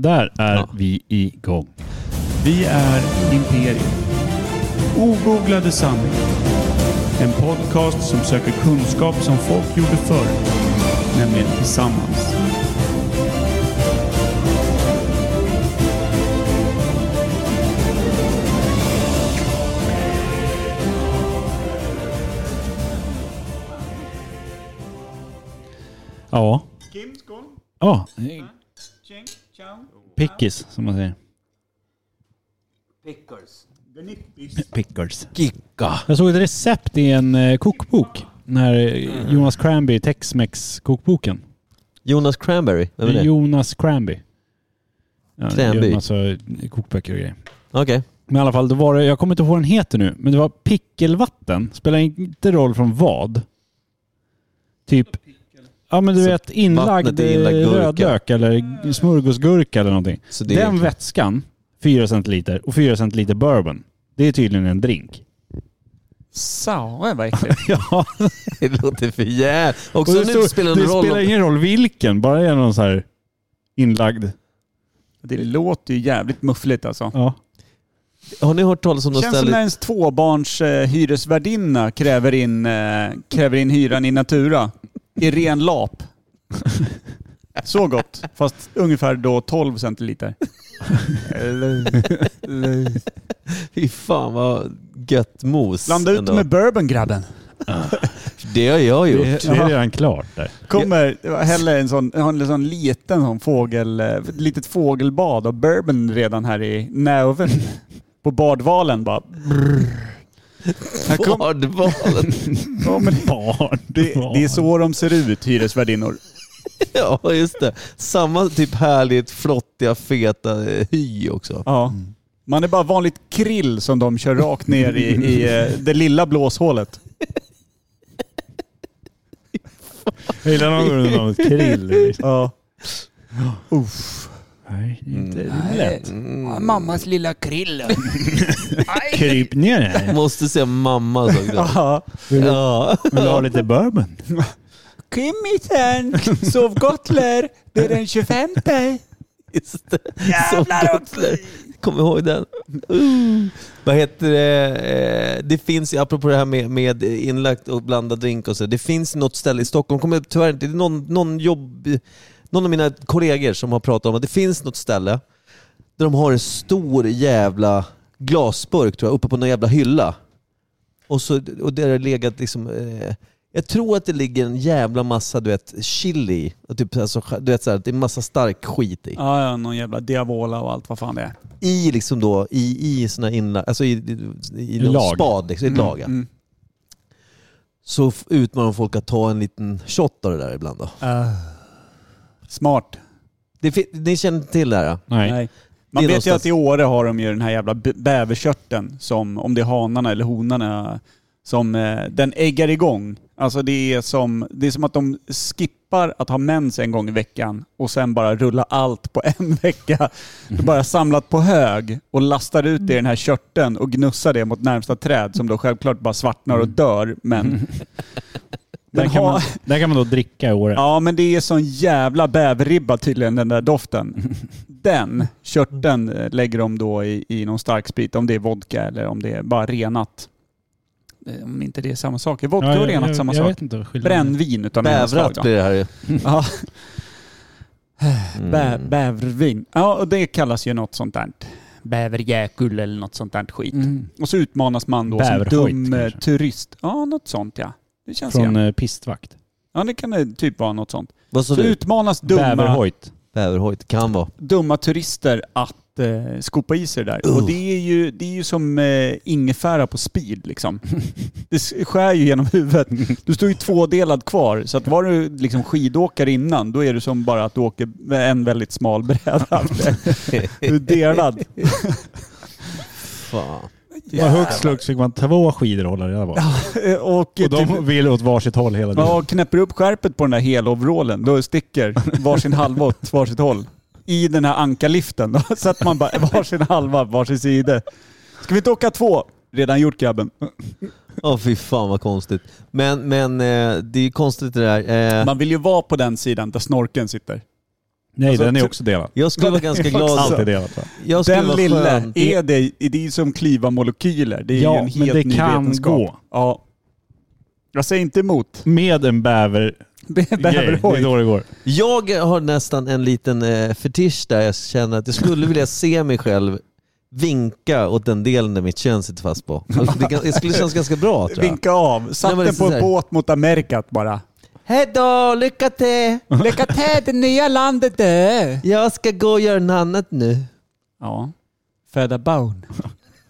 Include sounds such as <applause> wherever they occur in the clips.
Där är Ja. vi igång. Vi är Imperium. Ogooglade sanningar. En podcast som söker kunskap som folk gjorde förr. Nämligen tillsammans. Ja. Kim, skål. Ja, ciao. Pickis som man säger. Pickers. Pickers. Gicka. Jag såg ett recept i en eh, kokbok. Den här eh, Jonas Cranby Tex-Mex kokboken. Jonas Cranberry, vem är det? Jonas Cranby. Ja, Cranby. gör massa kokböcker och grejer. Okej. Men i alla fall, då var det, jag kommer inte ihåg vad den heter nu, men det var pickelvatten. Spelar inte roll från vad. Typ, ja men du Så vet inlagd, inlagd rödlök eller smörgåsgurka eller någonting. Så det är Den vätskan, 4 centiliter och 4 centiliter bourbon. Det är tydligen en drink. Sa, vad äckligt. <laughs> Ja, <laughs> det låter för jävligt. Också och nu det, spelar det det någon roll spelar om... ingen roll vilken, bara det är någon så här inlagd. Det låter ju jävligt muffligt alltså. Ja. Har ni hört talas om något Känns som ställe... när ens tvåbarns eh, hyresvärdinna kräver in, eh, kräver in hyran i natura. I ren lap. Så gott. Fast ungefär då 12 centiliter. Fy fan vad gött mos. Blanda ut ändå. med bourbon grabben. Det har jag Det, gjort. det är redan klart där. Kommer häller en sån, en sån liten sån fågel, eh, ett litet fågelbad och bourbon redan här i näven. På badvalen bara. Här kom, ja, men Barn. det, det är så de ser ut, hyresvärdinnor. ja, just det. Samma typ härligt flottiga, feta eh, hy också. Ja. Man är bara vanligt krill som de kör rakt ner i, i eh, det lilla blåshålet. Jag gillar någon någon krill. Ja. Nej, inte det är lätt. Mm. Mammas lilla krill. <laughs> Kryp ner här. Måste säga mamma också. Ja. Vill du, Ja. vill du ha lite bourbon? Kimmisen, sov gott lär. Det är den 25. Just det. Jävlar Så också. Kom ihåg den. Uh. Vad heter det? Eh, Det finns, apropå det här med, med inlagt och blandad drink och så. Det finns något ställe i Stockholm, kommer jag tyvärr inte, det är någon, någon jobb, någon av mina kollegor som har pratat om att det finns något ställe där de har en stor jävla glasburk tror jag, uppe på någon jävla hylla. Och, så, och där har det legat liksom, eh, jag tror att det ligger en jävla massa du vet, chili. Och Typ, alltså, du vet, så här, det är massa stark skit i Ja, ja, någon jävla diavola och allt vad fan det är. i liksom då, i, i såna inla, alltså i, i, i, någon lag. spad, liksom, i ett lag. ja. Mm. Så utmanar folk att ta en liten shot av det där ibland då. Smart. Det, ni känner till det här? ja? Nej. Nej. Man vet ju att i Åre har de ju den här jävla bäverkörteln som, om det är hanarna eller honorna, som eh, den äggar igång. Alltså det är, som, det är som att de skippar att ha mens en gång i veckan och sen bara rullar allt på en <laughs> vecka. Det bara samlat på hög och lastar ut det i den här körteln och gnussar det mot närmsta träd som då självklart bara svartnar och dör. Men <laughs> Där den kan, har, man, där kan man då dricka i Åre. Ja, men det är sån jävla bäverribba tydligen, den där doften. <laughs> Den körteln eh, lägger de då i, i någon stark sprit, om det är vodka eller om det är bara renat. Eh, Om inte det är samma sak. Är vodka Ja, och renat jag, samma jag sak? vet inte. Brännvin utan Bävrat blir det här ju. Ja, <laughs> Mm. bä, bävervin. Ja, och det kallas ju något sånt där. Bäverjäkul eller något sånt där skit. Mm. Och så utmanas man då som Bäverhojt dum eh, kanske. turist. Ja, något sånt ja. Det känns Från igen. eh, pistvakt. Ja, det kan det typ vara något sånt. Vad sa Så du? utmanas dumma... Bäverhojt. Bäverhojt, kan vara. dumma turister att eh, skopa i sig det där. Uh. Och det är ju, det är ju som eh, ingefära på speed liksom. <laughs> det s- skär ju genom huvudet. Du står ju tvådelad kvar. Så att var du liksom skidåkare innan, då är du som bara att du åker med en väldigt smal bräda. <laughs> du är delad. Fan. Yeah. Hux flux fick man två skidor att hålla reda på. Eh, och Och de typ, vill åt varsitt håll hela tiden. ja, knäpper upp skärpet på den där heloverallen, då sticker varsin halva åt varsitt håll. I den här ankarliften. Då <laughs> sätter man bara varsin halva, varsin sida. Ska vi inte åka två? Redan gjort grabben. Åh fy fan vad konstigt. Men, men eh, det är ju konstigt det där. Eh, Man vill ju vara på den sidan där snorken sitter. Nej, Alltså, den är också delad. Jag skulle vara ganska glad. Allt är delat va? Jag skulle Den skön. är det, är det som kliva molekyler? Det är Ja, ju en men helt det ny kan vetenskap. gå. Ja. Jag säger inte emot. Med en bäver grej. <laughs> Det är Bäverhoj. då det går. Jag har nästan en liten eh, fetisch där jag känner att jag skulle vilja se mig själv vinka åt den delen där mitt kön sitter fast på. Alltså, det, kan- det skulle kännas ganska bra tror jag. Vinka av. Satt men den det på en båt mot Amerikat bara. Hej då, lycka till! <laughs> Lycka till det nya landet du! Jag ska gå och göra något annat nu. Ja. Föda barn.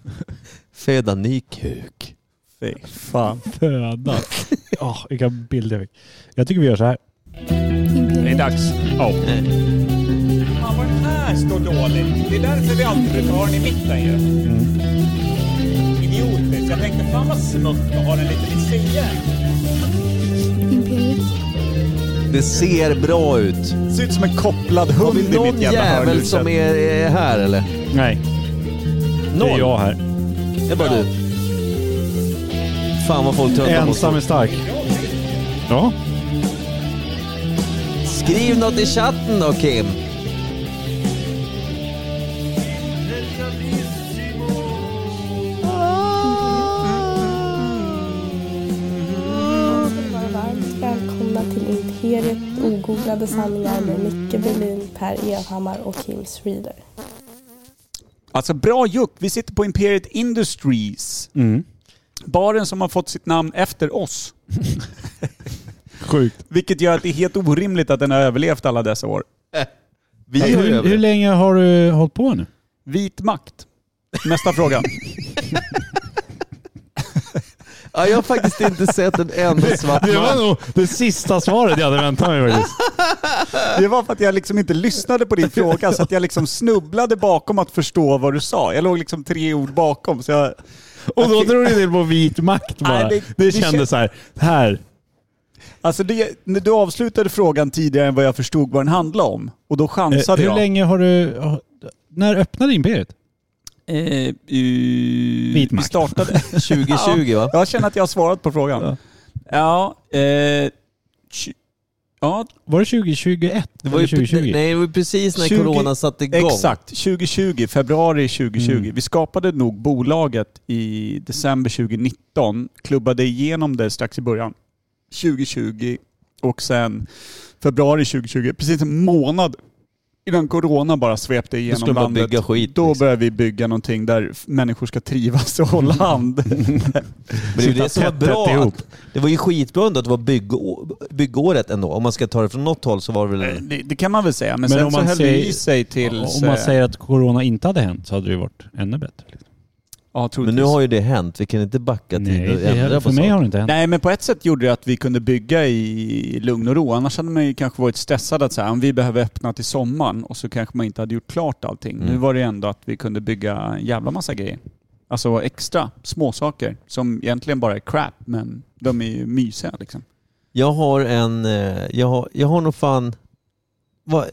<laughs> Föda ny kuk. Fy fan. Föda. <laughs> Ja, vilka bilder jag fick. Jag tycker vi gör så här. Det är dags. Ja. Fan vad den här står dåligt. Det är därför vi alltid brukar ha den i mitten ju. Idiotiskt. Jag tänkte fan vad smutt att ha den lite vid sidan. Det ser bra ut. Ser ut som en kopplad Har hund vi i någon mitt jävla jävel hörlurset. som är, är här eller? Nej, det Noll? är jag här. Det är bara du. Fan vad folk tröttnar på Ensam är oss. stark. Ja. Skriv något i chatten då Kim. Ogooglade sanningar med Micke Berlin, Per Evhammar och Kim Reader. Alltså bra juck. Vi sitter på Imperiet Industries. Mm. Baren som har fått sitt namn efter oss. <laughs> Sjukt. Vilket gör att det är helt orimligt att den har överlevt alla dessa år. <laughs> Vi har hur, hur länge har du hållit på nu? Vit makt. Nästa fråga. <laughs> Ja, jag har faktiskt inte sett en enda svart Det var man. nog det sista svaret jag hade väntat mig faktiskt. Det var för att jag liksom inte lyssnade på din fråga så att jag liksom snubblade bakom att förstå vad du sa. Jag låg liksom tre ord bakom så jag... Och då drog du till på vit makt bara. Nej, det, det- det kändes kän- så här. här. Alltså det, när du avslutade frågan tidigare än vad jag förstod vad den handlade om. Och då Eh, chansade hur jag. länge har du... När öppnade Imperiet? Eh, vi startade... <laughs> 2020 va? Jag känner att jag har svarat på frågan. Ja, eh, tj- ja Var det 2021? Det var ju, Eller 2020? nej, det var precis när 20 corona satte igång. exakt. 2020, februari 2020. Mm. Vi skapade nog bolaget i december 2019, klubbade igenom det strax i början 2020 och sen februari 2020, precis en månad innan corona bara svepte Då igenom man landet. bygga skit. Då liksom. började vi bygga någonting där människor ska trivas och hålla hand. <laughs> Men det är det som var bra. Att, det var ju skitbra ändå att det var byggår, byggåret ändå. Om man ska ta det från något håll så var det väl... Eh, det, det kan man väl säga, men, Men sen om så man höll det säger- i sig till... Om man säger att corona inte hade hänt så hade det ju varit ännu bättre. Liksom. Ja, Men nu har ju det hänt. Vi kan inte backa till Nej, och det, ändra för på mig saker. har det inte hänt. Nej, men på ett sätt gjorde det att vi kunde bygga i lugn och ro. Annars hade man ju kanske varit stressad att säga om vi behöver öppna till sommaren och så kanske man inte hade gjort klart allting. Mm. Nu var det ändå att vi kunde bygga en jävla massa grejer. Alltså extra småsaker som egentligen bara är crap, men de är ju mysiga liksom. Jag har en... eh, Jag har, jag har nog fan... Vad,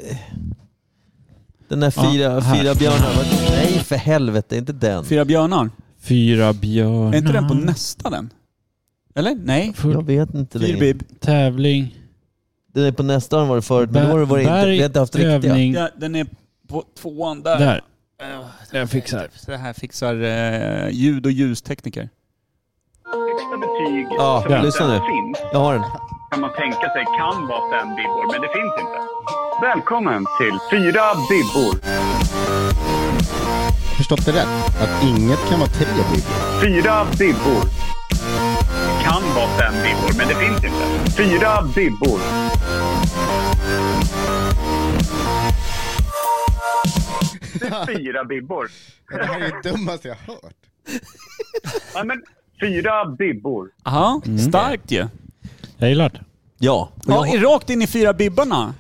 den där Ja, fyra, här. fyra björnar. Nej för helvete, inte den. Fyra björnar, Fyra björnar. är inte den på nästa den? Eller? Nej? Jag vet inte längre. Fyrbib. tävling. Den är på nästa den varit förut, men då har det varit inte, vi har inte haft riktiga. Ja, den är på tvåan där. Där. Äh, Jag fixar. Så det här fixar eh, ljud och ljustekniker. högsta betyg Ja, som ja. inte lyssna nu. finns Jag har den. kan man tänka sig kan vara fem bibbor, men det finns inte. Välkommen till Fyra bibbor. Förstått det rätt? Att inget kan vara tre bibbor? Fyra bibbor. Kan vara fem bibbor, men det finns inte. Fyra bibbor. Det är fyra bibbor. Ja, <laughs> det här är det dummaste jag har hört. Ja, men fyra bibbor. Aha, starkt ju. Jag gillar det. Ja. Ja, rakt in i fyra bibbarna.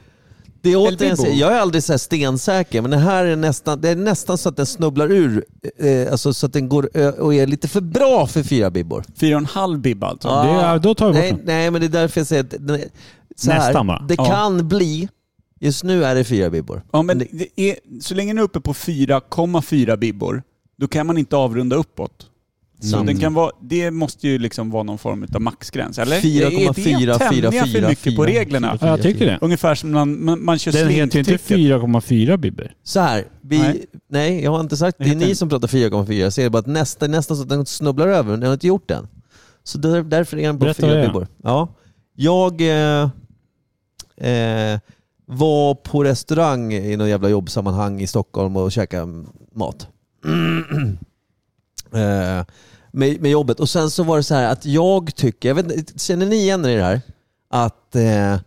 Det är återigen, jag är aldrig så här stensäker, men det här är nästan, det är nästan så att den snubblar ur. Eh, alltså så att den går ö- och är lite för bra för fyra bibbor. Fyra och en halv bibba alltså. Det är- då tar vi bort nej, den. nej, men det är därför jag säger att den, är- så här, Nästan bara. Det Ja. kan bli, just nu är det fyra bibbor. Ja, men det är, så länge den är uppe på 4,4 bibbor, då kan man inte avrunda uppåt. Så Mm. den kan vara, det måste ju liksom vara någon form av maxgräns, eller? 4,4, är det tämja för mycket på 4,4. reglerna? Ja, jag tycker det. Ungefär som man, man, man kör Den heter inte slinktrycket. 4,4 Bibber. Så här, vi, nej. Nej. jag har inte sagt det. är ni som pratar 4,4. Jag säger bara att nästa, nästan så att den snubblar över, men den har inte gjort den. Så där, därför är den på Berätta vad fyra det är. bibbor. Ja. Jag eh, eh, var på restaurang i någon jävla jobbsammanhang i Stockholm och käkade mat. eh, <clears throat> med, med jobbet. Och sen så var det så här att jag tycker, jag vet, känner ni igen er i det här? Att eh,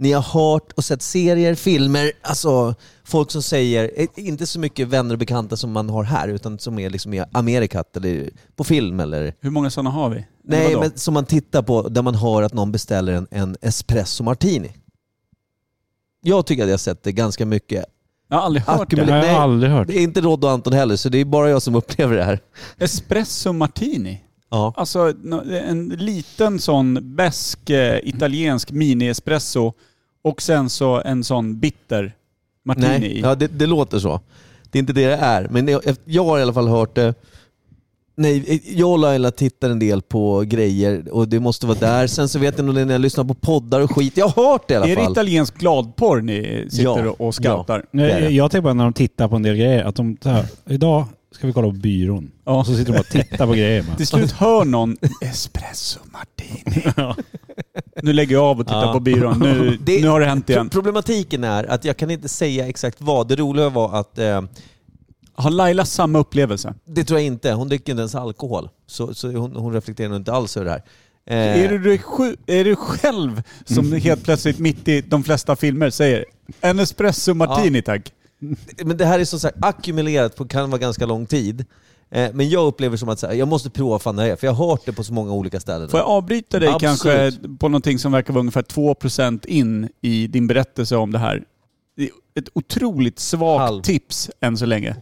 ni har hört och sett serier, filmer, alltså folk som säger, eh, inte så mycket vänner och bekanta som man har här, utan som är liksom i Amerikat eller på film eller Hur många sådana har vi? Nej, men som man tittar på där man hör att någon beställer en, en espresso martini. Jag tycker att jag har sett det ganska mycket. Jag har aldrig hört Det har jag Nej. aldrig hört. Det är inte Rod och Anton heller, så det är bara jag som upplever det här. Espresso martini. Ja. Alltså en liten sån besk eh, italiensk mini-espresso och sen så en sån bitter martini Nej, i. ja, det, det låter så. Det är inte det det är, men jag, jag har i alla fall hört det. Nej, jag och Laila tittar en del på grejer och det måste vara där. Sen så vet jag nog när jag lyssnar på poddar och skit. Jag har hört det i alla är det fall. italiensk gladporr ni sitter Ja, och scoutar? Det är det. Nej, jag tänker bara när de tittar på en del grejer, att de så här, idag ska vi kolla på byrån. Ja. Och så sitter de bara och tittar på grejer. bara. Till slut hör någon espresso martini. <laughs> Nu lägger jag av och tittar Ja. på byrån. Nu, Det- nu har det hänt igen. Problematiken är att jag kan inte säga exakt vad. Det roliga var att eh, Har Laila samma upplevelse? Det tror jag inte. Hon dricker inte ens alkohol. Så, så hon, hon reflekterar nog inte alls över det här. Eh, Är du, är du själv som helt plötsligt mitt i de flesta filmer säger en espresso martini tack? Men det här är som sagt ackumulerat på kan vara ganska lång tid. Eh, men jag upplever som att så här, jag måste prova fan det är, för jag har hört det på så många olika ställen. Får jag avbryta dig Absolut. kanske på någonting som verkar vara ungefär 2% in i din berättelse om det här? Ett otroligt svagt Halv. tips än så länge.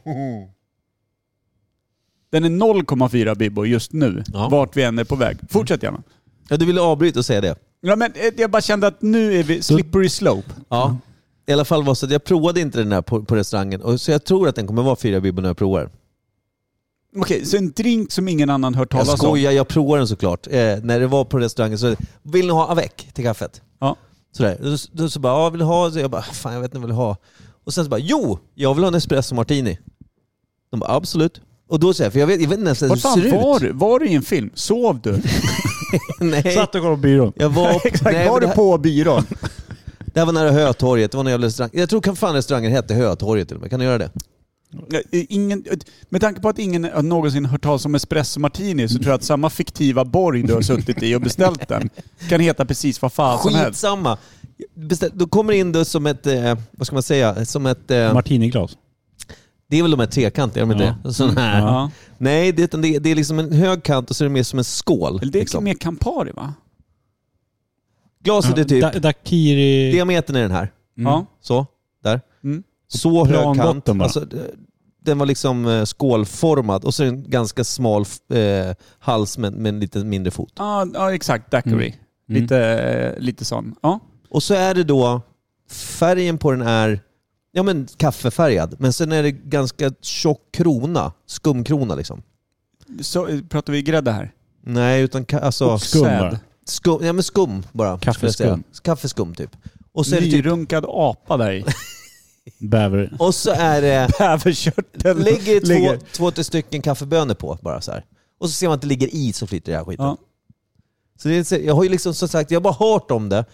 Den är 0,4 bibbo just nu, Ja. vart vi än är på väg. Fortsätt gärna. Ja, du ville avbryta och säga det? Ja, men eh, jag bara kände att nu är vi slippery slope. Ja. I alla fall var så att jag provade inte den här på, på restaurangen, och så jag tror att den kommer vara fyra bibbor när jag provar. Okej, så en drink som ingen annan hört Jag talas om. skojar, jag provar den såklart. Eh, när det var på restaurangen så vill ni ha avec till kaffet? Sådär. Då, då så bara, ja, vill ha? Så jag bara, fan jag vet inte vad jag vill ha. Och sen så bara, jo, jag vill ha en espresso martini. De bara, absolut. Och då säger jag, för jag vet, jag vet inte ens hur det ser var ut. du? Var du i en film? Sov du? <laughs> Nej, Satt och kollade på byrån. jag var, <laughs> Exakt, nej, var du här, på byrån? <laughs> det här var nära Hötorget, det var en jävla restaurang. Jag tror kan fan restaurangen hette Hötorget till och med. Kan du göra det? Ja, Ingen, med tanke på att ingen har någonsin hört talas om espresso martini så tror jag att samma fiktiva borg du har suttit i och beställt den kan heta precis vad fan som helst. Skitsamma. Beställ, då kommer det in det som ett, eh, vad ska man säga, som ett... Eh, Martiniglas. det är väl de här trekantiga, är de inte det? Sån här. Ja. Nej, det, det, det är liksom en hög kant och så är det mer som en skål. Eller Det är liksom. mer Campari va? Glaset är typ, Da- Dakiri... diametern är den här. Ja. Så, där. Mm. Så hög kant. botten. Alltså, d- den var liksom eh, skålformad och så en ganska smal eh, hals med, med en lite mindre fot. Ja, ja exakt. Daiquiri. Mm. Mm. Lite, eh, lite sån. Ja. Och så är det då, färgen på den är ja, men kaffefärgad, men sen är det ganska tjock krona, skumkrona liksom. Så, eh, pratar vi grädde här? Nej, utan ka- alltså, Skum Säd. skum, ja, men skum bara. Kaffeskum. Kaffeskum typ. Och så är det typ Nyrunkad apa där i. <laughs> Bäver. Och så är det... <laughs> Bäverkörtel. lägger två, ligger. två, tre stycken kaffebönor på bara så här. Och så ser man att det ligger i så flyter det här skiten. Ja. Så det är, jag har ju liksom som sagt, jag har bara hört om det,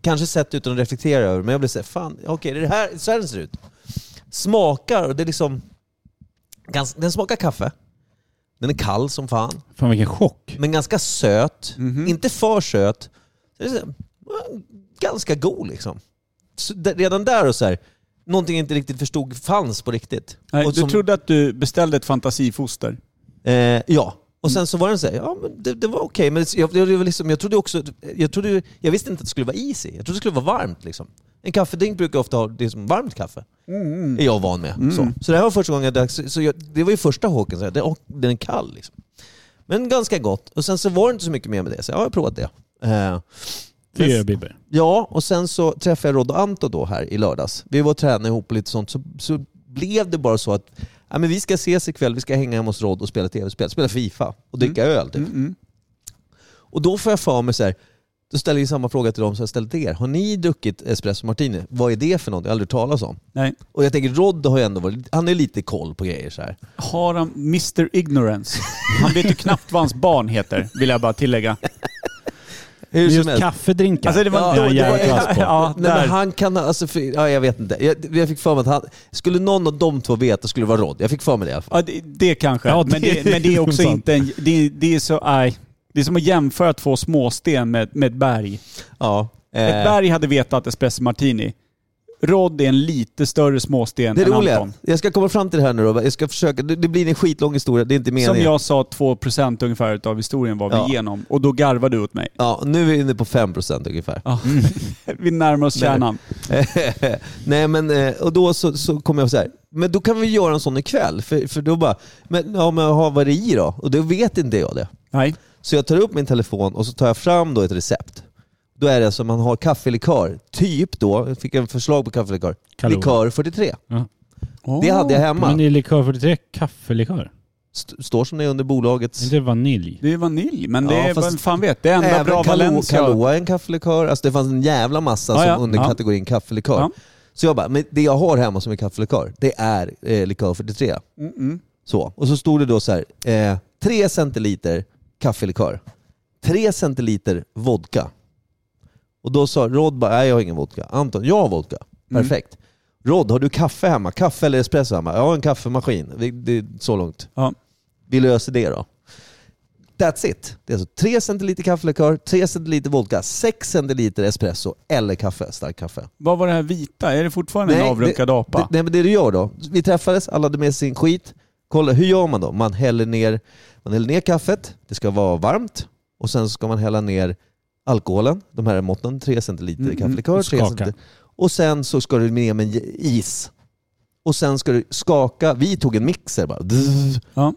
kanske sett utan att reflektera över men jag blir såhär, fan okej det är det här, så här den ser ut. Smakar, och det är liksom... Gans, den smakar kaffe. Den är kall som fan, Fan vilken chock. men ganska söt. Mhm. Inte för söt. Så det är så här, ganska god liksom. Så det, redan där och så här, någonting jag inte riktigt förstod fanns på riktigt. Nej, och du som- trodde att du beställde ett fantasifoster. Eh, ja, och sen så var den så här, ja men det, det var okej, men jag, jag, liksom, jag trodde också, jag, trodde, jag visste inte att det skulle vara easy. Jag trodde det skulle vara varmt liksom. En kaffedrink brukar ofta ha det som varmt kaffe. Är jag van med. Mm. Så. så det här var första gången jag drack, så, så jag, det var ju första håken, så här, det, och den är kall liksom. Men ganska gott. Och sen så var det inte så mycket mer med det, så jag har provat det. Eh, Fyra bibber. Ja, och sen så träffade jag Rod och Anto då här i lördags. Vi var och tränade ihop och lite sånt, så, så blev det bara så att ja, men vi ska ses ikväll, vi ska hänga hemma hos Rod och spela tv-spel, spela Fifa och dricka öl typ. Mm, mm. Och då får jag för mig så här, då ställer jag samma fråga till dem som jag ställde till er. Har ni druckit espresso martini? Vad är det för något? Jag har aldrig hört talas om. Nej. Och jag tänker Rod har ju ändå varit, han är lite koll på grejer så här. Har han Mr Ignorance? Han vet ju knappt vad hans barn heter, vill jag bara tillägga. <laughs> Hur just helst. kaffedrinkar. Alltså det var Ja, jag är på. ja, Nej, men han kan alltså, för, ja, jag vet inte. Jag, jag fick för mig att han, skulle någon av de två veta skulle det vara Rod. Jag fick för mig det i alla fall. Ja, det, det kanske. Ja, men, det- men det är också <laughs> inte en... Det, det är så... Nej. Det är som att jämföra två småsten med, med ett berg. Ja. Ett Eh, berg hade vetat espresso martini. Rod är en lite större småsten det än roliga, Anton. jag ska komma fram till det här nu då. Jag ska försöka, det, blir en skitlång historia, det är inte Som meningen. jag sa, 2% ungefär av historien var vi Ja. igenom. Och då garvade du åt mig. Ja, nu är vi inne på 5% ungefär. Ja. <laughs> vi närmar oss kärnan. <laughs> Nej men, eh, och då så, så kom jag så här. men då kan vi göra en sån ikväll. För, för då bara, men, ja, men vad är det i då? Och då vet inte jag det. Nej. Så jag tar upp min telefon och så tar jag fram då ett recept. Då är det som man har kaffelikör, typ då, jag fick en förslag på kaffelikör, Kahlua. likör 43. Oh. Det hade jag hemma. Men det är likör 43, kaffelikör. St- står som det är under bolagets... Är det vanilj? Det är vanilj, men det Ja, är, fast vem fan vet, det är enda Även bra Kahlua, Valencia. Kahlua är en kaffelikör, alltså det fanns en jävla massa Ja, som ja. under Ja. kategorin kaffelikör. Ja. Så jag bara, men det jag har hemma som är kaffelikör, det är eh, likör 43. Mm, mm. Så. Och så stod det då så här, eh, 3 centiliter kaffelikör, 3 centiliter vodka. Och då sa Rod bara, nej jag har ingen vodka. Anton, jag har vodka. Mm. Perfekt. Rod, har du kaffe hemma? Kaffe eller espresso hemma? Jag har en kaffemaskin. Det, det är så långt. Ja. Vi löser det då. That's it. Det är alltså 3 centiliter kaffelikör, 3 centiliter vodka, 6 centiliter espresso eller kaffe, stark kaffe. Vad var det här vita? Är det fortfarande en avrunkad det, apa? Det, nej men det du gör då, vi träffades, alla hade med sin skit. Kolla, hur gör man då? Man häller ner, man häller ner kaffet, det ska vara varmt och sen ska man hälla ner alkoholen, de här måtten, 3 centiliter Mm, kaffelikör, och 3 skaka. centiliter. Och sen så ska du ner med is. Och sen ska du skaka, vi tog en mixer bara. Ja.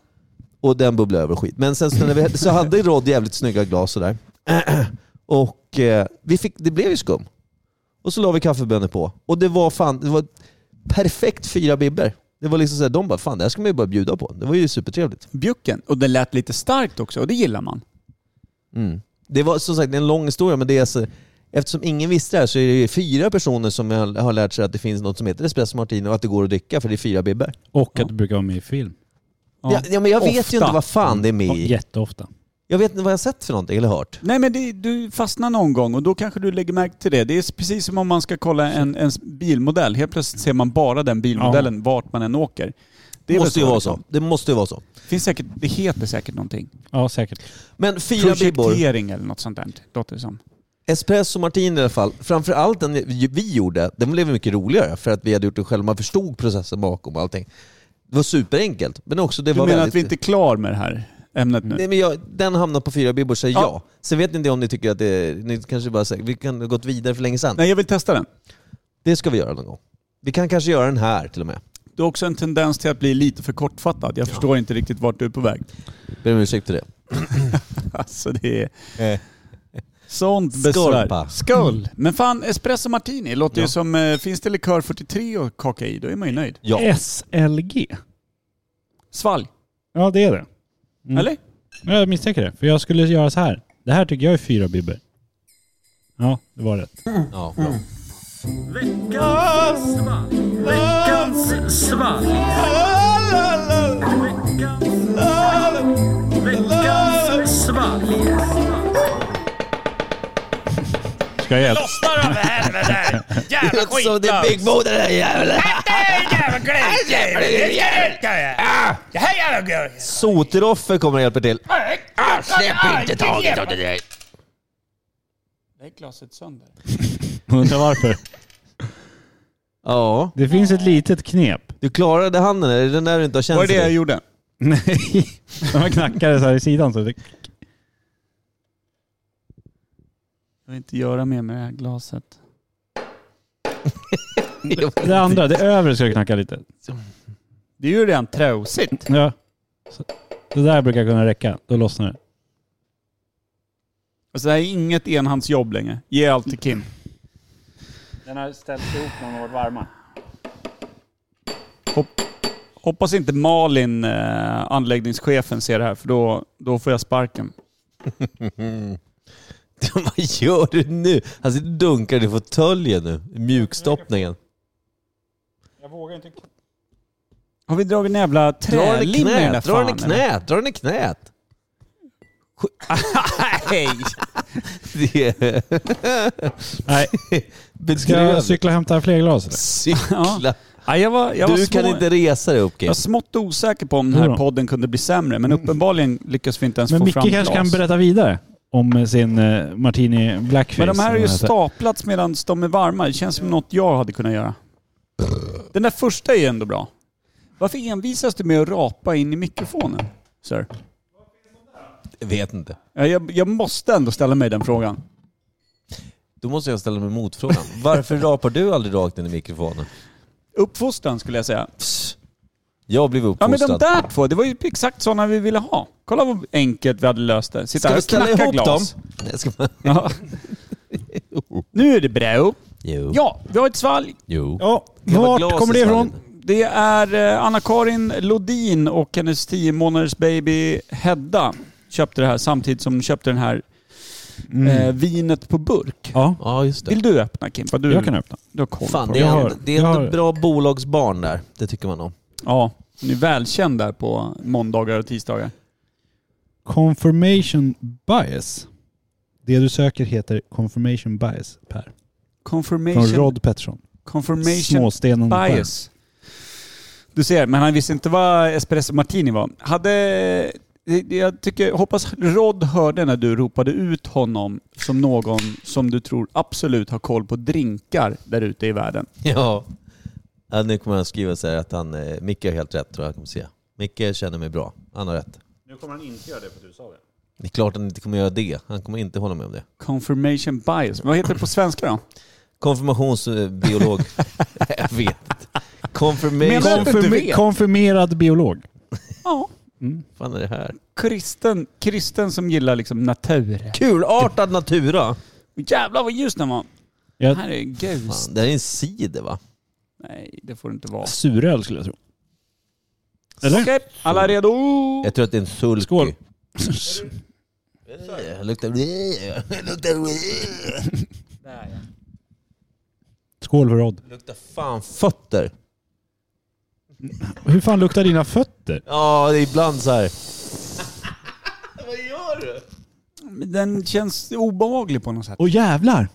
Och den bubblade över skit. Men sen så, när vi, <laughs> så hade Rod jävligt snygga glas sådär. <clears throat> Och eh, vi fick, det blev ju skum. Och så la vi kaffebönor på. Och det var fan, det var perfekt fyra bibber. Det var liksom såhär, de bara fan det här ska man ju bara bjuda på. Det var ju supertrevligt. Bjucken. Och det lät lite starkt också, och det gillar man. Mm. Det var som sagt det är en lång historia men det är alltså, eftersom ingen visste det här så är det ju fyra personer som har, har lärt sig att det finns något som heter espresso martini och att det går att dricka för det är fyra bibber. Och att det brukar vara med i film. Ja. Ja, men jag vet Ofta. ju inte vad fan det är med i. Jätteofta. Jag vet inte vad jag har sett för någonting eller hört. Nej men det, du fastnar någon gång och då kanske du lägger märke till det. Det är precis som om man ska kolla en, en bilmodell. Helt plötsligt ser man bara den bilmodellen vart man än åker. Det är måste ju vara liksom. så. Det måste ju vara så. Finns säkert, det heter säkert någonting. Ja, säkert. Men fyra bibbor. Projektering eller något sånt där, låter det som. Espresso martini i alla fall, framförallt den vi gjorde, den blev mycket roligare för att vi hade gjort den själva. Man förstod processen bakom och allting. Det var superenkelt, men också det Du var menar väldigt... att vi inte är klar med det här ämnet nu? Nej, men jag, den hamnar på fyra bibbor, säger Ja. ja. Sen vet inte om ni tycker att det ni kanske bara säger, vi kan ha gått vidare för länge sedan. Nej, jag vill testa den. Det ska vi göra någon gång. Vi kan kanske göra den här till och med. Du har också en tendens till att bli lite för kortfattad. Jag förstår inte riktigt vart du är på väg. Ber om ursäkt för det. <laughs> Alltså det är... Eh. Sånt besvär. Skål! Men fan, espresso martini låter ju Ja. som... eh, Finns det likör 43 att kaka i, då är man ju nöjd. Ja. SLG. Svalg, Ja, det är det. Mm. eller? Ja, Jag misstänker det. För jag skulle göra så här. Det här tycker jag är fyra bibber. Ja, det var rätt. ja bra. Ska jag hjälpa? Så det är Big Bo den där jäveln. Soteroffer kommer och hjälper till. Släpp inte taget om det där. Det är glaset sönder. Undrar varför. <laughs> Ja, Det finns ett litet knep. du klarade handen, är det den där du inte har känt Var det det jag gjorde? <laughs> Nej. Man knackade så här i sidan så det... Jag vill inte göra mer med det här glaset. <laughs> Det andra, det övre ska jag knacka lite. Det är ju redan trosigt. Ja. Så, det där brukar kunna räcka. Då lossnar det. Alltså det här är inget enhandsjobb längre. Ge allt till Kim. Den har ställts ihop när de har varit varma. Hoppas inte Malin, eh, anläggningschefen, ser det här för då, då får jag sparken. <laughs> Vad gör du nu? Han sitter och dunkar i fåtöljen nu. Mjukstoppningen. Jag vågar inte... Har vi dragit en jävla Dra den i trälim i den där knät, dra den i fan, eller? knät, dra den i knät. <laughs> Nej! Det. <laughs> Nej, ska jag cykla och hämta fler glas eller? Cykla. Ja, jag var, jag var Du små, kan inte resa dig upp Jag var smått osäker på om den här podden kunde bli sämre, men uppenbarligen lyckas vi inte ens Men få Micke fram kanske glas. kan berätta vidare om sin uh, Martini Blackface. Men de här är ju staplats medan de är varma. Det känns som något jag hade kunnat göra. Den där första är ju ändå bra. Varför envisas du med att rapa in i mikrofonen, sir? Jag vet inte. Ja, Jag, jag måste ändå ställa mig den frågan. Då måste jag ställa mig motfrågan. Varför rapar du aldrig rakt in i mikrofonen? Uppfostran skulle jag säga. Jag blev Ja men de uppfostrad. där två, det var ju exakt sådana vi ville ha. Kolla vad enkelt vi hade löst det. Sitta Ska här vi och ställa knacka ihop glas. dem? Nej, ska bara... Ja. <laughs> Nu är det bra. Jo. Ja, vi har ett svalg. Jo. Ja, vart glas kommer i det ifrån? Det är eh, Anna-Karin Lodin och hennes 10 månaders baby Hedda köpte det här samtidigt som de köpte den här eh, vinet på burk. Ja, Ja, just det. Vill du öppna Kimpa? Du, jag kan öppna. du har koll Fan, på det det. är, har- det är ändå har- bra bolagsbarn där. Det tycker man om. Ja, ni är välkänd där på måndagar och tisdagar. Confirmation bias. Det du söker heter confirmation bias, Per. Från Confirmation, Rod Pettersson. confirmation Småstenen bias. Du ser, men han visste inte vad espresso martini var. Hade... Jag tycker, hoppas Rod hörde när du ropade ut honom som någon som du tror absolut har koll på drinkar där ute i världen. <laughs> Ja. ja nu kommer han skriva så här att han, eh, Micke har helt rätt tror jag. Kommer se. Micke känner mig bra. Han har rätt. Nu kommer han inte göra det för att du sa det. Det är klart han inte kommer göra det. Han kommer inte hålla med om det. Confirmation bias. Vad heter det på svenska då? Konfirmationsbiolog. <laughs> jag vet inte. Confirmation. Menar du- inte vet. konfirmerad biolog. Ja. Fan är det här? Kristen, kristen som gillar liksom natur. Kulartad natura. Jävlar vad ljus den var. Jag, Här är gus. Fan, det här är en cider va? Nej, det får det inte vara. suröl skulle jag tro. Eller? Okej, alla redo? Jag tror att det är en sulky. Skål. <laughs> Det luktar... Det luktar... Skål för Rod. Det luktar fan fötter. Hur fan luktar dina fötter? Ja, det är ibland så här. <laughs> Vad gör du? Men Den känns obehaglig på något sätt. Åh jävlar!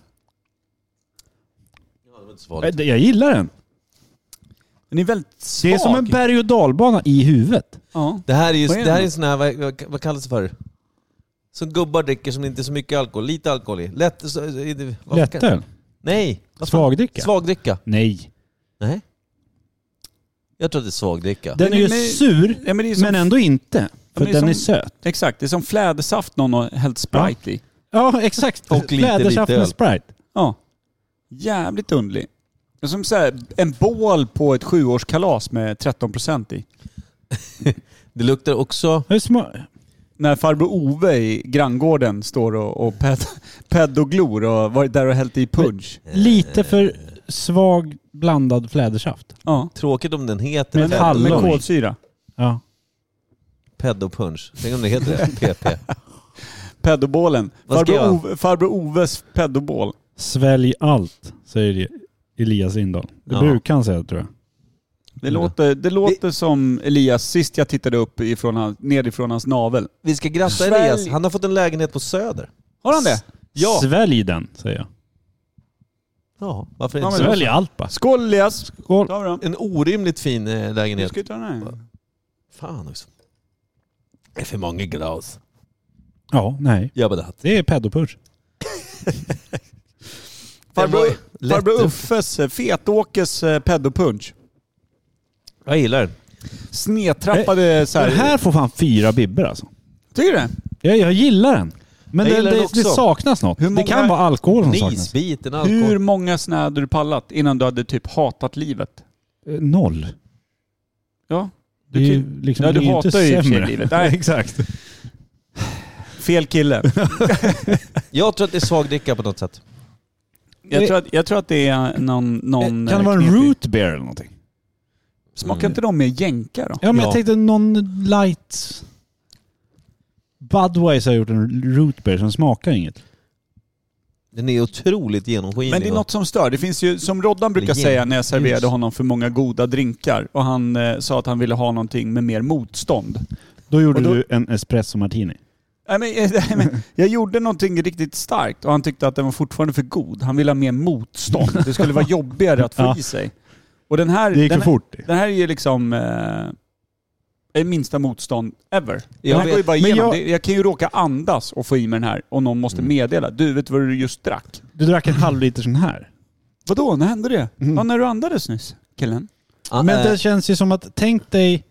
Ja, det var inte så farligt. Eh, Jag gillar den. Den är väldigt svag. Det är som en berg och dalbana i huvudet. Ja. Det här är ju Vad är det här det är en sån här, vad, vad, vad kallas det för? Som gubbar dricker som inte är så mycket alkohol. Lite alkohol i. Lätt... Så, vad- vad- Lättöl. Nej. vad fan? Svagdricka. Svagdricka. Nej. Nej. Jag tror att det är svagdricka. Den är ju Men- sur, Ja, men det är som, men ändå inte. För men det är den är som- söt. Exakt, det är som flädersaft någon har hällt Sprite i. Ja, exakt. Och lite, Flädersaft lite med. Sprite. Ja. Jävligt underlig. Det är som så här, en bål på ett sjuårskalas med 13% i. <laughs> Det luktar också... Hur sma- När farbror Ove i granngården står och, och ped, <laughs> peddoglor och varit där och hällt i punch. Lite för svag blandad flädersaft. Ja. Tråkigt om den heter Med hallon. med kolsyra. Ja. Peddopunch. Tänk om det heter det? PP. <laughs> Vad ska Farbror, jag- Ove, farbror Oves peddobål. Svälj allt, säger Elias Lindahl. Det Ja. brukar han säga tror jag. Det låter, det låter som Elias sist jag tittade upp ifrån han, nerifrån hans navel. Vi ska gratta Svälj. Elias. Han har fått en lägenhet på Söder. Har han det? Ja. Svälj den, säger jag. Ja, varför inte? men- Svälj allt bara. Skål Elias! Skål. Ta. En orimligt fin eh, Du lägenhet. ska ju ta den här. Fan också. Det är för många glas. Ja, nej. Jabba det. Det är peddopunch. <laughs> Farbror, Lätt farbror upp. Uffes, eh, Fetåkes eh, peddopunch. Jag gillar den. Snedtrappade så här. Den här får fan fyra bibber alltså. Tycker du det? Jag, jag gillar den. Men det, det, det saknas något. Hur Det många- kan vara alkohol som saknas. Nisbiten, alkohol. Hur många snö hade du pallat innan du hade typ hatat livet? Eh, Noll. Ja. Det är ju liksom, Ja, du det är ju hatar inte ju sämre. livet. <laughs> Nej. Exakt. Fel kille. <laughs> Jag tror att det är svagdricka på något sätt. Jag tror att, jag tror att det är någon... någon kan det vara en root beer eller någonting? Smakar inte de mer jänka då? Ja men Ja. jag tänkte någon light... Budweiser har gjort en root beer som smakar inget. Den är otroligt genomskinlig. Men det är något som stör. Det finns ju, som Roddan brukar säga när jag serverade honom för många goda drinkar och han eh, sa att han ville ha någonting med mer motstånd. Då gjorde då- du en espresso martini. Nej, men, eh, <laughs> nej, men, jag gjorde någonting riktigt starkt och han tyckte att den var fortfarande för god. Han ville ha mer motstånd. Det skulle vara <laughs> jobbigare att få Ja. i sig. Och den här, Det gick den, för fort. den här är ju liksom eh, minsta motstånd ever. Den Jag här vet- går ju bara igenom. jag- Jag... kan ju råka andas och få i mig den här och någon måste Mm. meddela. Du, vet vad du just drack? Du drack en halv liter sån här. Vadå? När hände det? Mm. Ja, när du andades nyss, killen. Ah, Men det känns ju som att, tänk dig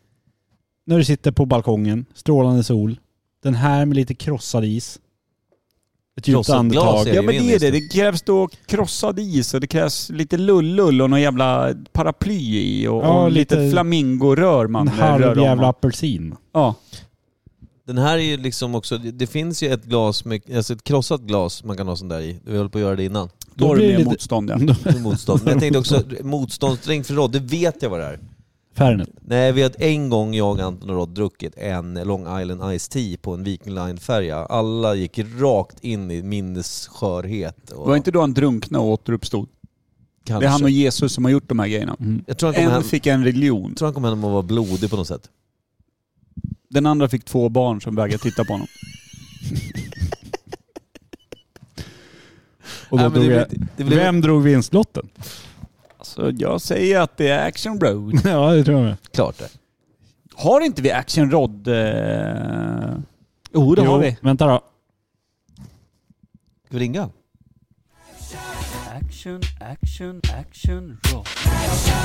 när du sitter på balkongen, strålande sol, den här med lite krossad is. Ett djupt andetag. är Ja men det är det. Det krävs då krossad is och det krävs lite lullull och någon jävla paraply i och, Ja, och lite, lite- flamingorör man En rör halv om. jävla apelsin. Ja. Den här är ju liksom också, det, det finns ju ett glas med, alltså ett krossat glas man kan ha sån där i. Vi höll på att göra det innan. Då, Då blir det mer lite- motstånd ja. Motstånd. Men jag tänkte också, motståndsdrink för Rod, det vet jag vad det är. Färnet. Nej, vi hade en gång jag, Anton och Rod druckit en Long Island Ice Tea på en Viking Line-färja. Alla gick rakt in i minnesskörhet. Och Var inte då han drunknade och återuppstod? kanske. Det är han och Jesus som har gjort de här grejerna. Jag tror han En hem, fick en religion. jag tror han kom hem och var blodig på något sätt. Den andra fick två barn som vägrade titta på honom. <laughs> Och då Nej, drog det jag, det blir- Vem drog vinstlotten? Alltså jag säger att det är Action Road. <laughs> ja, det tror jag med. Klart det. Har inte vi Action Rod? Eh... Jo det Jo, har vi. Vänta då. Ska vi ringa? Action, action, action, roll. Action,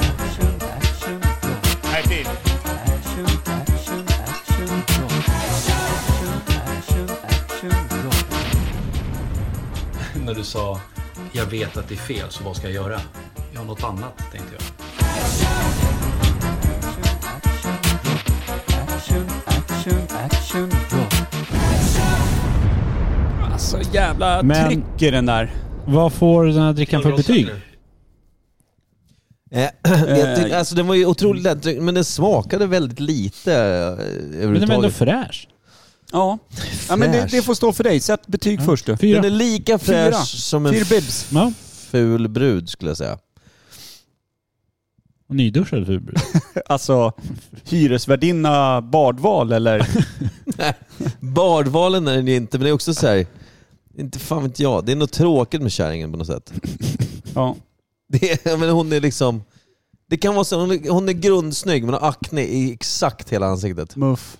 action, action, roll. Action, action, action, roll. Action, action, action, roll. När du sa jag vet att det är fel, så vad ska jag göra? Jag har något annat, tänkte jag. Action, action, action, roll. Alltså jävla Men- tryck i den där. Vad får den här drickan för betyg? Eh, <clears throat> jag tyck, alltså den var ju otroligt lätt, men den smakade väldigt lite eh, Men den var ändå överhuvudtaget. fräsch. Ja. ja men det, det får stå för dig. Sätt betyg Ja. först du. Fyra. Den är lika Fyra. fräsch som en Fyra bibs. Ja. ful brud skulle jag säga. Nyduschad för brud. <laughs> Alltså hyresvärdinna badval eller? <laughs> Bardvalen är den inte, men det är också så här. inte fan vet jag, det är något tråkigt med kärringen på något sätt. Ja. <laughs> Det men hon är liksom, det kan vara så, hon är, hon är grundsnygg men har akne i exakt hela ansiktet. Muff.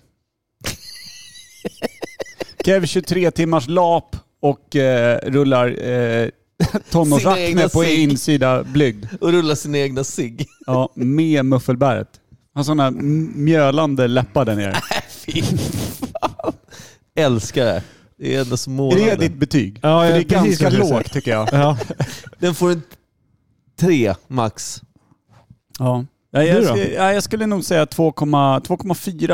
Kev 23 timmars lap och eh, rullar eh, Sina tonårsakne på cigg. insida blygd. Och rullar sin egna cigg. Ja, med muffelbäret. Han har sådana mjölande läppar där nere. <laughs> Fy fan. Älskar det. Det är ändå så Är det ditt betyg? Ja, För ja, det är ganska lågt tycker jag. Ja. Den får en tre max. Ja. Ja, jag, Du skulle, ja, jag skulle nog säga 2,4,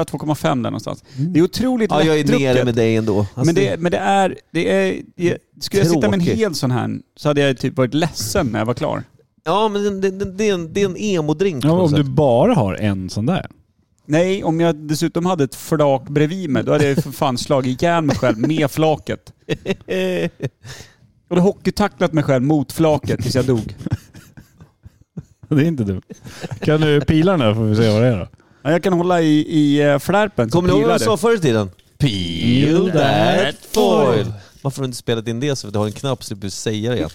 2,5 där någonstans. Det är otroligt Ja, jag är nere med dig ändå. Alltså, men, det, men det är... Det är jag, skulle jag sitta med en Tråkigt. hel sån här så hade jag typ varit ledsen när jag var klar. Ja, men det, det, det, är en, det är en emo-drink Ja, om du sätt. bara har en sån där. Nej, om jag dessutom hade ett flak bredvid mig, då hade jag för fan slagit ihjäl mig själv med flaket. <laughs> Och då hockeytacklat mig själv mot flaket tills jag dog. <laughs> Det är inte dumt. Kan du pila den där får vi se vad det är då. Ja, jag kan hålla i, i eh, flärpen. så Kommer du ihåg vad jag det. sa förr i tiden? Peel that foil. Varför har du inte spelat in det så att du har en knapp så du säga det?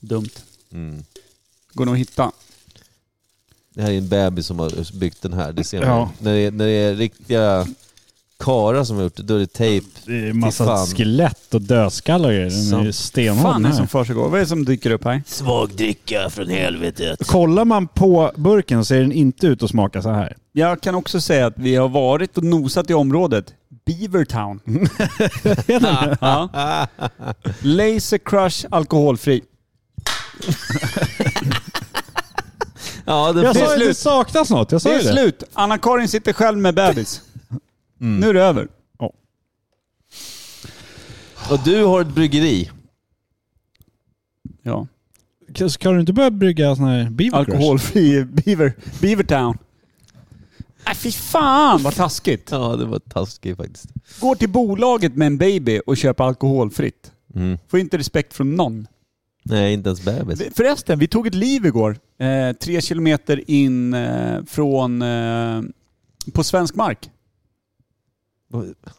Dumt. Mm. Går nog att hitta. Det här är en bebis som har byggt den här, det ser man. Ja. När, det är, när det är riktiga karar som har gjort det, då är det tejp. Det är massa fan. skelett och dödskallar och grejer. Den är ju stenhård fan den är här. det som försiggår? Vad är det som dyker upp här? Svag dricka från helvetet. Kollar man på burken så ser den inte ut att smaka så här. Jag kan också säga att vi har varit och nosat i området. Beavertown. <laughs> ja. Laser Crush alkoholfri. Ja, det Jag Det är sa ju att det slut. saknas något. Jag sa Det ju är det. slut. Anna-Karin sitter själv med bebis. Nu är det över. Och du har ett bryggeri. Ja. Ska du inte börja brygga sån här beaver? Alkoholfri Beaver, Beavertown. Nej fy fan vad taskigt. Ja, det var taskigt faktiskt. Går till bolaget med en baby och köper alkoholfritt. Mm. Får inte respekt från någon. Nej, inte ens bebis. Förresten, vi tog ett liv igår. Eh, tre kilometer in eh, från... Eh, på svensk mark.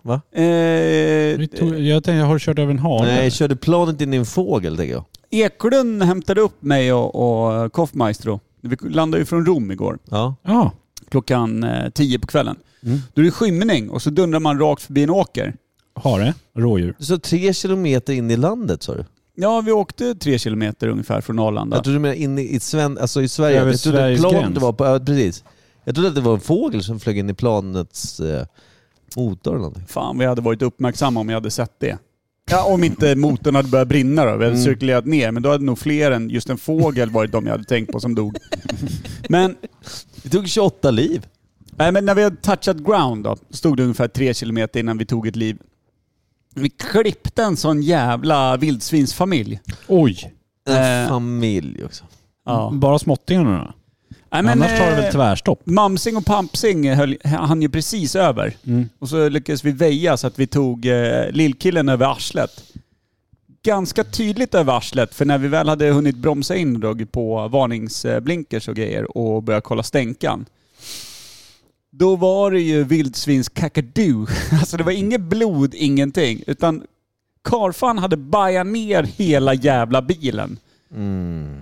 Va? Eh, Jag tänkte, har du kört över en hare? Nej, körde planet in i en fågel tänker jag. Eklund hämtade upp mig och, och Koffmaestro. Vi landade ju från Rom igår. Ja. Ja. Klockan eh, tio på kvällen. Mm. Då är det skymning och så dundrar man rakt förbi en åker. Hare? Rådjur? Du sa tre kilometer in i landet sa du? Ja, vi åkte tre kilometer ungefär från Arlanda. Jag trodde du menade in i, Sven, alltså i Sverige. Över jag trodde Sveriges planet gräns. var på, ja, precis. Jag trodde att det var en fågel som flög in i planets eh, motor eller någonting. Fan, vi hade varit uppmärksamma om jag hade sett det. Ja, om inte motorn hade börjat brinna då. Vi hade Mm. cirkulerat ner. Men då hade nog fler än just en fågel varit de jag hade tänkt på som dog. Men, Det tog 28 liv. nej, men när vi hade touchat ground då, stod det ungefär tre kilometer innan vi tog ett liv. Vi klippte en sån jävla vildsvinsfamilj. Oj! En Eh. familj också. Ja. Bara småttingarna då? Nej, Annars tar det eh, väl tvärstopp? Mamsing och Pampsing höll, han ju precis över. Mm. Och så lyckades vi väja så att vi tog eh, lillkillen över arslet. Ganska tydligt över arslet, för när vi väl hade hunnit bromsa in dragit på varningsblinkers och grejer och börjat kolla stänkan. Då var det ju vildsvins kakadu. <laughs> Alltså det var inget blod, ingenting. Utan karfan hade bajat ner hela jävla bilen. Mm.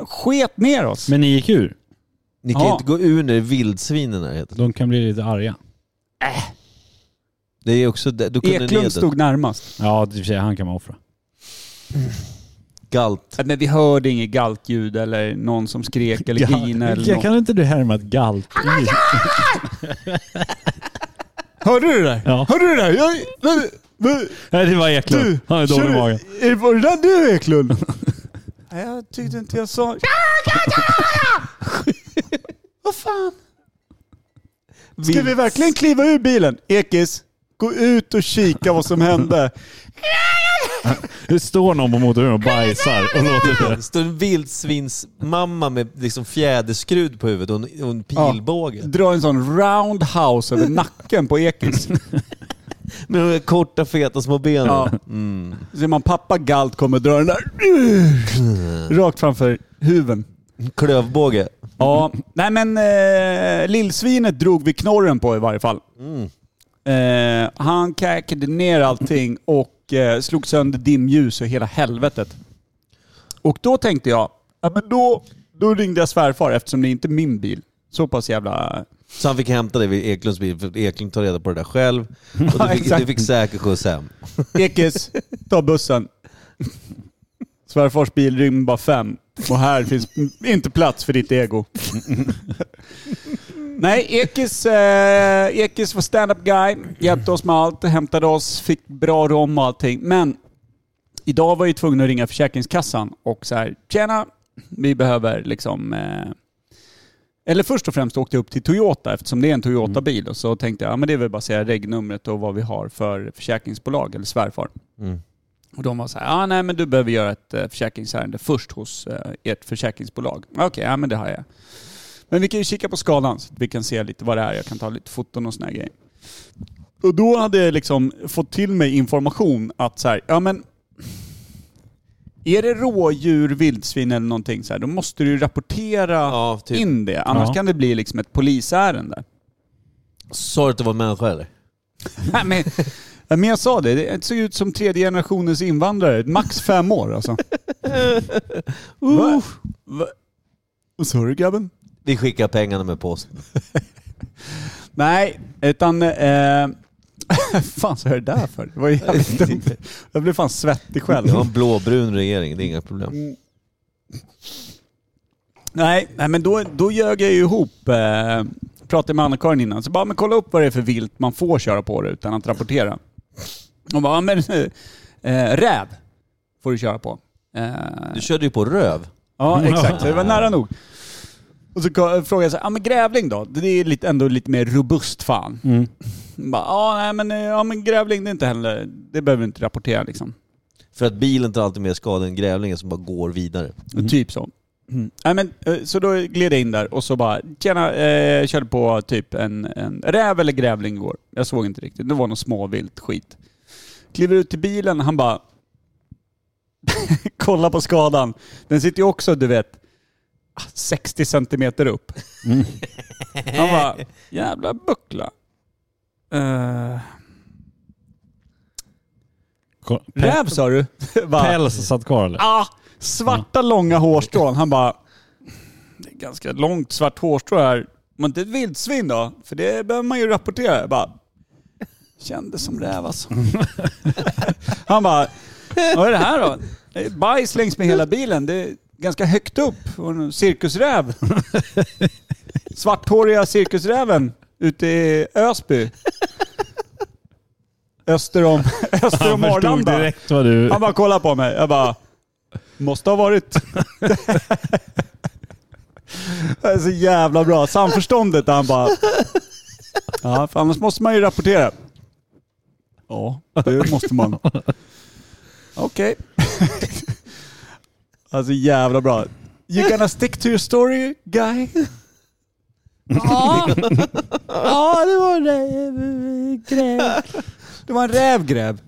Sket ner oss. Men ni gick ur? Ni kan Ja. inte gå ur när det är vildsvinen här heter. De kan bli lite arga. Det är också, det- då kunde ni Eklund stod närmast. Ja, i och för sig, han kan man offra. galt. Men vi hörde inget galtljud eller någon som skrek eller grinade eller Kan, något. kan inte du härma ett galt? <laughs> Hörde du det där? Ja. Hörde du det där? Jag, vad- vad- Nej, det var Eklund. du, Han är dålig i magen. Är, var det där du Eklund? <laughs> Nej, jag tyckte inte jag sa... Vad fan? Ska vi verkligen kliva ur bilen? Ekis, gå ut och kika vad som hände. Det står någon på motorhuven och bajsar och låter det. Står en vildsvinsmamma med liksom fjäderskrud på huvudet och en, och en pilbåge. Dra en sån roundhouse över nacken på Ekis. <laughs> Med de där korta feta små benen. Ja. Mm. Så ser man pappa Galt kommer dra den där rakt framför huven. Klövbåge. Ja, nej men eh, lillsvinet drog vi knorren på i varje fall. Mm. Eh, han käkade ner allting och eh, slog sönder dimljus och hela helvetet. Och då tänkte jag, ja men då, då ringde jag svärfar eftersom det inte är min bil. Så pass jävla... Så han fick hämta dig vid Eklunds bil, för Eklund tar reda på det där själv. Och du <laughs> fick, exakt. du fick säker skjuts hem. Ekis, ta bussen. Svärfars bil rymmer bara fem. Och här finns inte plats för ditt ego. <laughs> Nej, Ekis, eh, Ekis var stand-up guy. Hjälpte oss med allt, hämtade oss, fick bra rom och allting. Men idag var jag ju tvungen att ringa Försäkringskassan och så här, tjena, vi behöver liksom... Eh, eller först och främst åkte jag upp till Toyota eftersom det är en Toyota-bil. Och så tänkte jag, ja men det är väl bara att säga regnumret och vad vi har för försäkringsbolag eller svärfar. Mm. Och de var så här, ja nej men du behöver göra ett eh, försäkringsärende först hos eh, ert försäkringsbolag. Okej, ja men det har jag. Men vi kan ju kika på skalan så att vi kan se lite vad det är. Jag kan ta lite foton och såna här grejer. Och då hade jag liksom fått till mig information att så här, ja men är det rådjur, vildsvin eller någonting så här, då måste du ju rapportera Ja, typ. in det. Annars Ja. kan det bli liksom ett polisärende. Sa du att det var människa eller? Nej, men, men jag sa det, det såg ut som tredje generationens invandrare. Max fem år alltså. <laughs> Va? Vad sa du grabben? Vi skickar pengarna med posten. <laughs> Nej, utan... Eh, <laughs> fan sa jag det där för? Det var jävligt dumt. Jag blev fan svettig själv. Det var en blåbrun regering, det är inga problem. Nej, nej men då, då ljög jag ju ihop. Eh, pratade med Anna-Karin innan. Så bara, men kolla upp vad det är för vilt man får köra på det utan att rapportera. Hon bara, ja, men eh, räv får du köra på. Eh, Du körde ju på röv. <laughs> Ja, exakt. Det var nära nog. Och så ko- frågade jag så här, ja men grävling då? Det är lite, ändå lite mer robust fan. Mm. Bara, ja, nej, men, eh, ja men grävling det är inte heller, det behöver du inte rapportera liksom. För att bilen tar alltid mer skada än grävlingen som bara går vidare. Typ så. Mm. Nej, men, eh, så då gled jag in där och så bara, tjena, eh, körde på typ en, en räv eller grävling igår. Jag såg inte riktigt. Det var något småvilt skit. Kliver ut till bilen, han bara... <laughs> Kolla på skadan. Den sitter ju också, du vet, 60 centimeter upp. Han bara, jävla buckla. Uh, räv sa du? <laughs> Päls satt kvar eller? Ah, svarta långa hårstrån. Han bara... Det är ganska långt svart hårstrå här. Men inte ett vildsvin då? För det behöver man ju rapportera. Jag bara... Kändes som räv alltså. <laughs> Han bara... Vad är det här då? Det är bajs längs med hela bilen. Det är ganska högt upp. Och en cirkusräv. <laughs> Svarthåriga cirkusräven ute i Ösby. Öster om, öster om Han förstod Arlanda. direkt vad du... Han bara kollade på mig. Jag bara, måste ha varit. <laughs> det är så jävla bra. Samförståndet där han bara, ja för annars måste man ju rapportera. Ja, det måste man. Okej. <laughs> Alltså jävla bra. You gonna stick to your story guy? Ja, <laughs> ja det var en rävgräv. Det var en rävgräv.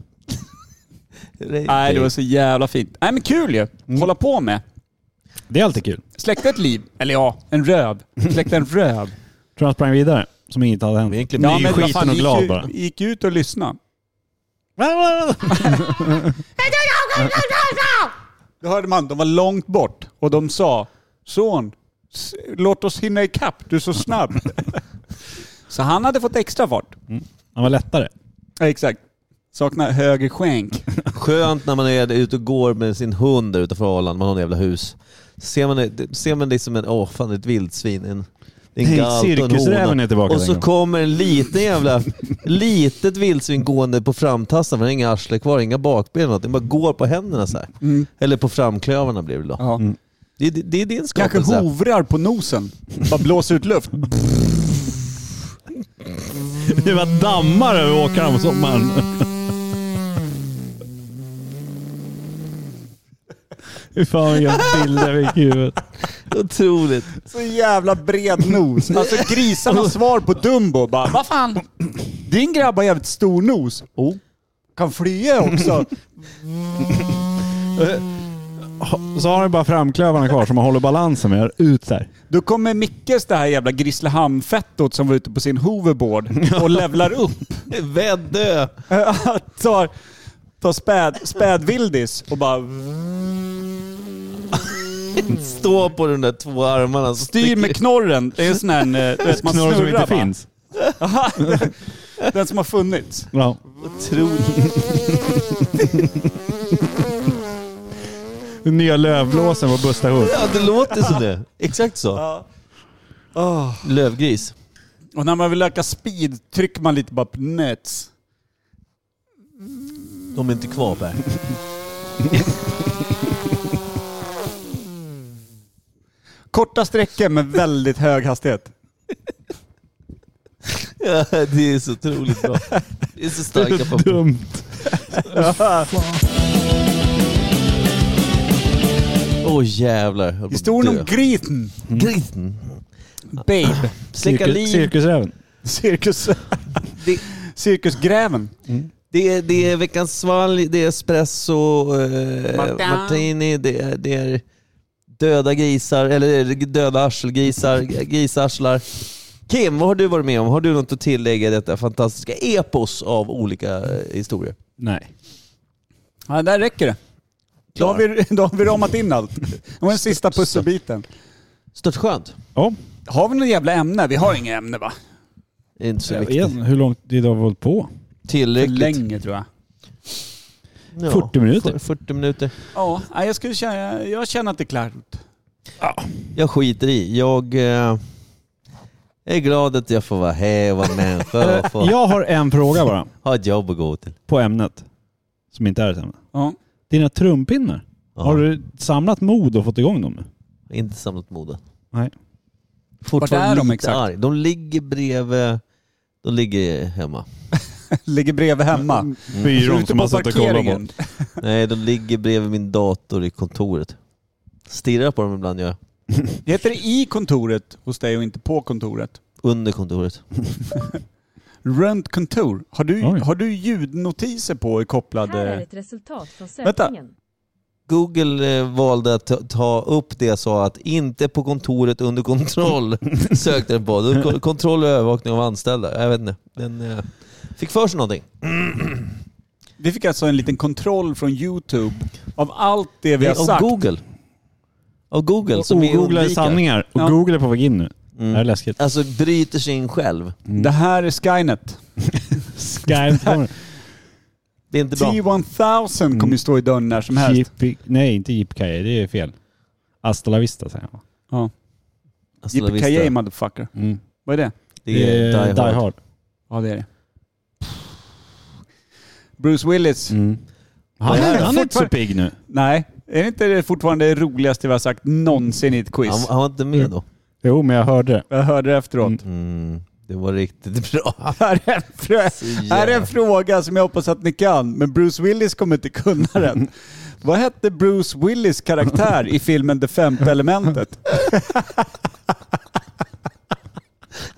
Nej, det var så jävla fint. Nej men kul ju. Hålla på med. Det är alltid kul. Släckte ett liv. Eller ja, en röv. Släckte en röv. <laughs> Tror han sprang vidare? Som inget hade hänt. Egentligen Ja, Nyskiten vad fan, och gick glad ju, bara. Gick ut och lyssna. <laughs> Då hörde man, de var långt bort och de sa Son, s- låt oss hinna ikapp, du är så snabb. <laughs> så han hade fått extra fart. Han var lättare. Ja, exakt. Saknar höger skänk. <laughs> Skönt när man är ute och går med sin hund där utanför Arlanda, man har en jävla hus. Ser man, det- ser man det som en, åh fan ett vildsvin. En, det en galt en cirkusräven är tillbaka Och så gången. kommer en liten jävla, litet vildsvin gående på framtassen, för den har inga arsle kvar, inga bakben eller något. Den bara går på händerna så här. Eller på framklövarna blir det då. Ja. Det, är- det är din Kanske skapelse. hovrar på nosen. Bara blåser ut luft. <laughs> Det var dammar över åkrarna på sommaren. Fy fan vilka bilder jag fick i huvudet. Otroligt. Så jävla bred nos. Alltså grisarnas svar på Dumbo bara, vad fan? Din grabb har jävligt stor nos. Oh. Kan flyga också. Så har han bara framklövarna kvar som man håller balansen med. Ut där. Då kommer Mickes det här jävla Grisslehamn-fettot som var ute på sin hoverboard och levlar upp. Väddö. <laughs> tar tar späd, spädvildis och bara Stå på de där två armarna. så styr med knorren. Det är en sån här, eh, du vet, man Knorr som snurrar inte bara. finns. Aha, <laughs> Den som har funnits. Ja. Den nya lövblåsen på Busta Hult. Ja, det låter som det. Exakt så. Ja. Oh. Lövgris. Och när man vill öka speed trycker man lite bara på nöts. De är inte kvar Per. <laughs> Korta sträckor med väldigt hög hastighet. Ja, det är så otroligt bra. Det är så starka på. Dumt. Åh jävlar. Jag höll på att Historien om grisen. Grisen. Babe. Släcka liv. cirkusräven. Cirkus... Det, Cirkusgräven. det, är, det är veckans svalg, det är espresso, eh, Martin. martini, det är, det är döda grisar, eller döda arselgrisar, grisarslar. Kim, vad har du varit med om? Har du något att tillägga i detta fantastiska epos av olika eh, historier? Nej. Ja, där räcker det. Då har, vi, då har vi ramat in allt. Det var den sista pusselbiten. Stört skönt. Ja, Har vi något jävla ämne? Vi har inga ämne va? Inte så viktigt. hur långt tid har vi hållit på? För Tillräckligt. länge tror jag. Ja, 40 minuter. 40 minuter. Ja, jag, skulle känna, jag känner att det är klart. Jag skiter i. Jag eh, är glad att jag får vara här och vara människa och få Jag har en fråga bara ha ett jobb att gå till. på ämnet. Som inte är ett ämne. Ja. Dina trumpinnar. Ja. Har du samlat mod och fått igång dem? Inte samlat moda. Nej. Fortfarande är de lite exakt? arg. De ligger bredvid... De ligger hemma. <laughs> Ligger bredvid hemma. Byrån Ute som man satt och kollade på. <laughs> Nej, de ligger bredvid min dator i kontoret. Stirrar på dem ibland gör jag. <laughs> Heter det i kontoret hos dig och inte på kontoret? Under kontoret. Runt kontor. Har du, Oj. har du ljudnotiser på Här är kopplade? ett resultat från Vänta. sökningen. Google eh, valde att ta, upp det jag sa att inte på kontoret under kontroll sökte den på. Kontroll och övervakning av anställda. Jag vet inte. Den eh, fick för sig någonting. Vi fick alltså en liten kontroll från YouTube av allt det vi har Av sagt. Google. Av Google som vi Ogooglade undviker. sanningar. Och Ja. Google är på väg in nu. Det här är Mm. läskigt. Alltså bryter sig in själv. Det här är Skynet. Sky kommer. <laughs> Det är inte bra. T1000 kommer ju stå i dörren när som helst. Jeep, nej, inte Jeep-Kaye. Det är fel. Hasta la vista säger jag. Ja. Yippee motherfucker. Mm. Vad är det? Det är Die Hard. Ja det är det. Bruce Willis. Mm. Han, är, han är inte så pigg nu. Nej, är det inte det fortfarande det roligaste vi har sagt någonsin i ett quiz? Han, han var inte med då. Jo, men jag hörde det. Jag hörde det efteråt. Mm, det var riktigt <laughs> bra. Här, är en frö- här är en fråga som jag hoppas att ni kan, men Bruce Willis kommer inte kunna den. <laughs> Vad hette Bruce Willis karaktär i filmen Det femte elementet? <laughs>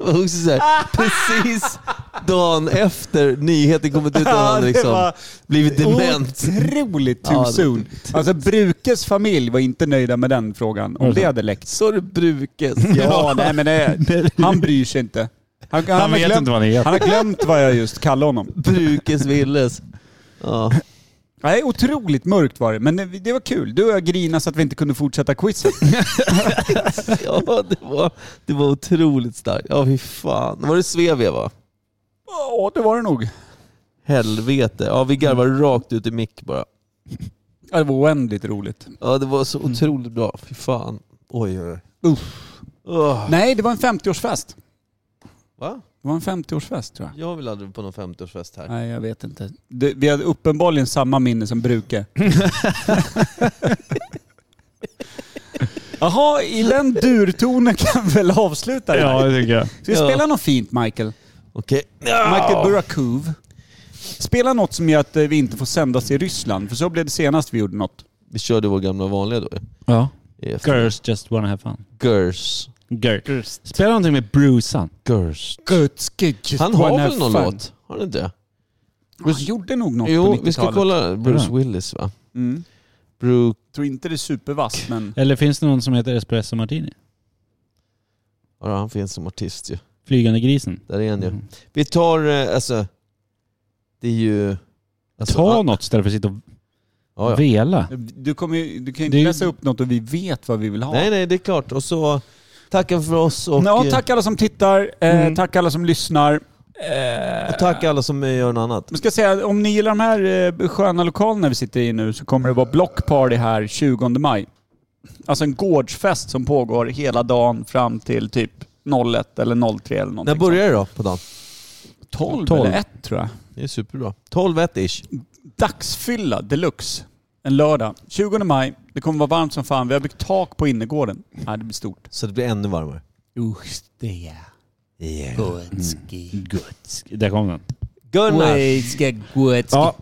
<laughs> Var också så här, precis dagen efter nyheten kommit ut att han liksom blivit dement. otroligt too soon. Alltså Brukes familj var inte nöjda med den frågan, om det hade läckt. Så du Brukes? <laughs> Ja, nej men det, <laughs> han bryr sig inte. Han, han, Han har vet glömt, inte vad han heter. han har glömt vad jag just kallade honom. Brukes Willes. Ja. Nej, otroligt mörkt var det, men det, var kul. Du och jag grinade så att vi inte kunde fortsätta quizet. <laughs> ja, det var, det var otroligt starkt. Ja, fy fan. Var det Svevia va? Ja, det var det nog. Helvete. Ja, vi garvade rakt ut i mick bara. Ja, det var oändligt roligt. Ja, det var så otroligt bra. Fy fan. Oj, oj, oj. Uff. Nej, det var en 50-årsfest. Va? Det var en 50-årsfest tror jag. Jag vill aldrig på någon 50-årsfest här. Nej, jag vet inte. Det, vi hade uppenbarligen samma minne som Bruke. <laughs> Jaha, i den durtonen kan vi väl avsluta det här? Ja, det tycker jag. Ska vi Ja. spela något fint, Michael? Okej. Michael Burakuv. Spela något som gör att eh, vi inte får sändas i Ryssland, för så blev det senast vi gjorde något. Vi körde vår gamla vanliga då. Ja. Girls just wanna have fun. Girls. Girls. Spela någonting med Brucean. Götske, just Han har väl någon låt? Har han inte? Han gjorde nog något på Jo, 90-talet. vi ska kolla. Bruce. Willis va? Mm. Brooke... Tror inte det är supervass, men... Eller finns det någon som heter Espresso Martini? Ja, han finns som artist ju. Flygande grisen. Där är han ju. Mm. Vi tar, eh, alltså... Det är ju... Alltså, Ta ah, något istället för att sitta och ja, ja. vela. Du, kommer, ju- du kan ju inte Det är ju- läsa upp något och vi vet vad vi vill ha. Nej, nej, det är klart. Och så tackar för oss och, Ja, eh, tack alla som tittar, eh, Mm. tack alla som lyssnar. och tack alla som eh, gör något annat. Jag ska säga, om ni gillar de här eh, sköna lokalerna vi sitter i nu så kommer det vara blockparty här 20 maj. Alltså en gårdsfest som pågår hela dagen fram till typ 01 eller 03 eller någonting. När börjar det då på dagen? sånt. 12, 12. eller 1 tror jag. Det är superbra. 12-1-ish. Dagsfylla deluxe. En lördag. 20 maj. Det kommer vara varmt som fan. Vi har byggt tak på innergården. Ja, det blir stort. Så det blir ännu varmare. Usch, det är Yeah. gotski. Där kom den. Gunnar! Gotska, gotski. Ja,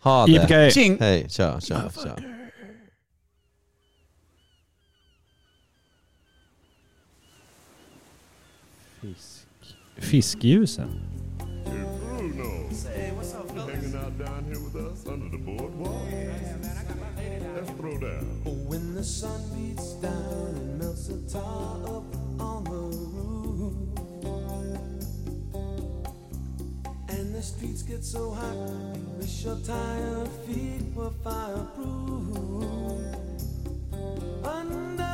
Ha det. Yippee Tjing! Hej, tja, tja, tja. Fiskljusen. Sun beats down and melts the tar up on the roof, and the streets get so hot, wish your tired feet were fireproof. Under